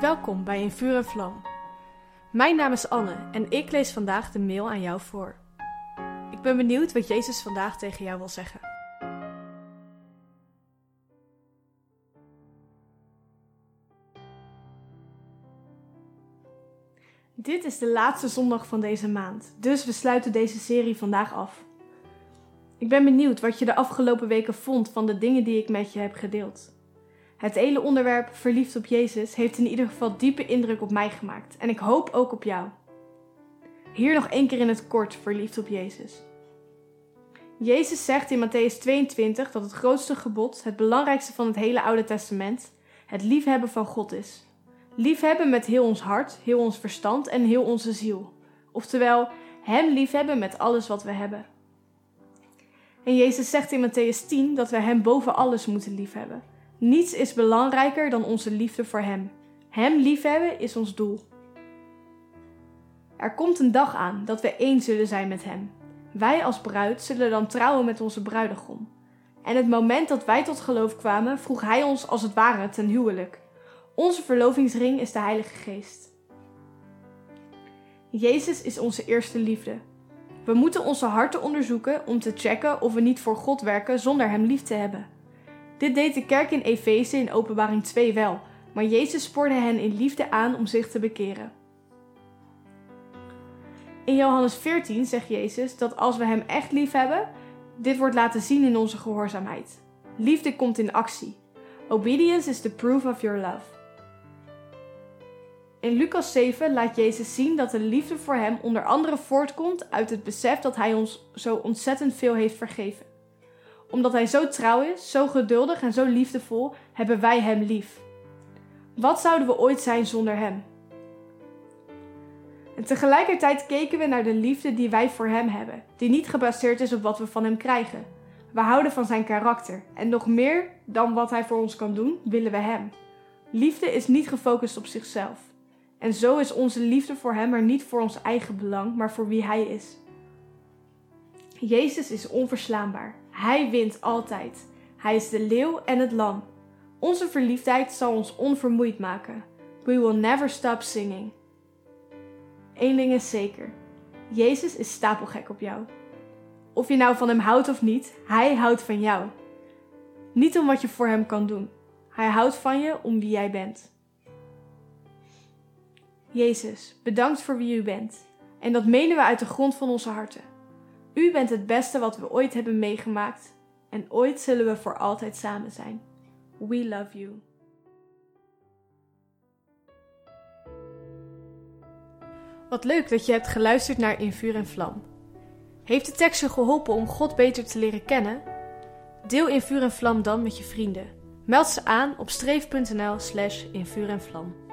Welkom bij In Vuur en Vlam. Mijn naam is Anne en ik lees vandaag de mail aan jou voor. Ik ben benieuwd wat Jezus vandaag tegen jou wil zeggen. Dit is de laatste zondag van deze maand, dus we sluiten deze serie vandaag af. Ik ben benieuwd wat je de afgelopen weken vond van de dingen die ik met je heb gedeeld. Het hele onderwerp verliefd op Jezus heeft in ieder geval diepe indruk op mij gemaakt en ik hoop ook op jou. Hier nog één keer in het kort verliefd op Jezus. Jezus zegt in Matthäus 22 dat het grootste gebod, het belangrijkste van het hele Oude Testament, het liefhebben van God is. Liefhebben met heel ons hart, heel ons verstand en heel onze ziel. Oftewel, Hem liefhebben met alles wat we hebben. En Jezus zegt in Matthäus 10 dat we Hem boven alles moeten liefhebben. Niets is belangrijker dan onze liefde voor Hem. Hem liefhebben is ons doel. Er komt een dag aan dat we één zullen zijn met Hem. Wij als bruid zullen dan trouwen met onze bruidegom. En het moment dat wij tot geloof kwamen, vroeg Hij ons als het ware ten huwelijk. Onze verlovingsring is de Heilige Geest. Jezus is onze eerste liefde. We moeten onze harten onderzoeken om te checken of we niet voor God werken zonder Hem lief te hebben. Dit deed de kerk in Efeze in Openbaring 2 wel, maar Jezus spoorde hen in liefde aan om zich te bekeren. In Johannes 14 zegt Jezus dat als we Hem echt lief hebben, dit wordt laten zien in onze gehoorzaamheid. Liefde komt in actie. Obedience is the proof of your love. In Lucas 7 laat Jezus zien dat de liefde voor Hem onder andere voortkomt uit het besef dat Hij ons zo ontzettend veel heeft vergeven. Omdat Hij zo trouw is, zo geduldig en zo liefdevol, hebben wij Hem lief. Wat zouden we ooit zijn zonder Hem? En tegelijkertijd keken we naar de liefde die wij voor Hem hebben, die niet gebaseerd is op wat we van Hem krijgen. We houden van Zijn karakter en nog meer dan wat Hij voor ons kan doen, willen we Hem. Liefde is niet gefocust op zichzelf. En zo is onze liefde voor Hem er niet voor ons eigen belang, maar voor wie Hij is. Jezus is onverslaanbaar. Hij wint altijd. Hij is de leeuw en het lam. Onze verliefdheid zal ons onvermoeid maken. We will never stop singing. Eén ding is zeker. Jezus is stapelgek op jou. Of je nou van hem houdt of niet, hij houdt van jou. Niet om wat je voor hem kan doen. Hij houdt van je om wie jij bent. Jezus, bedankt voor wie u bent. En dat menen we uit de grond van onze harten. U bent het beste wat we ooit hebben meegemaakt. En ooit zullen we voor altijd samen zijn. We love you. Wat leuk dat je hebt geluisterd naar In Vuur en Vlam. Heeft de tekst je geholpen om God beter te leren kennen? Deel In Vuur en Vlam dan met je vrienden. Meld ze aan op streef.nl slash in vuur en vlam.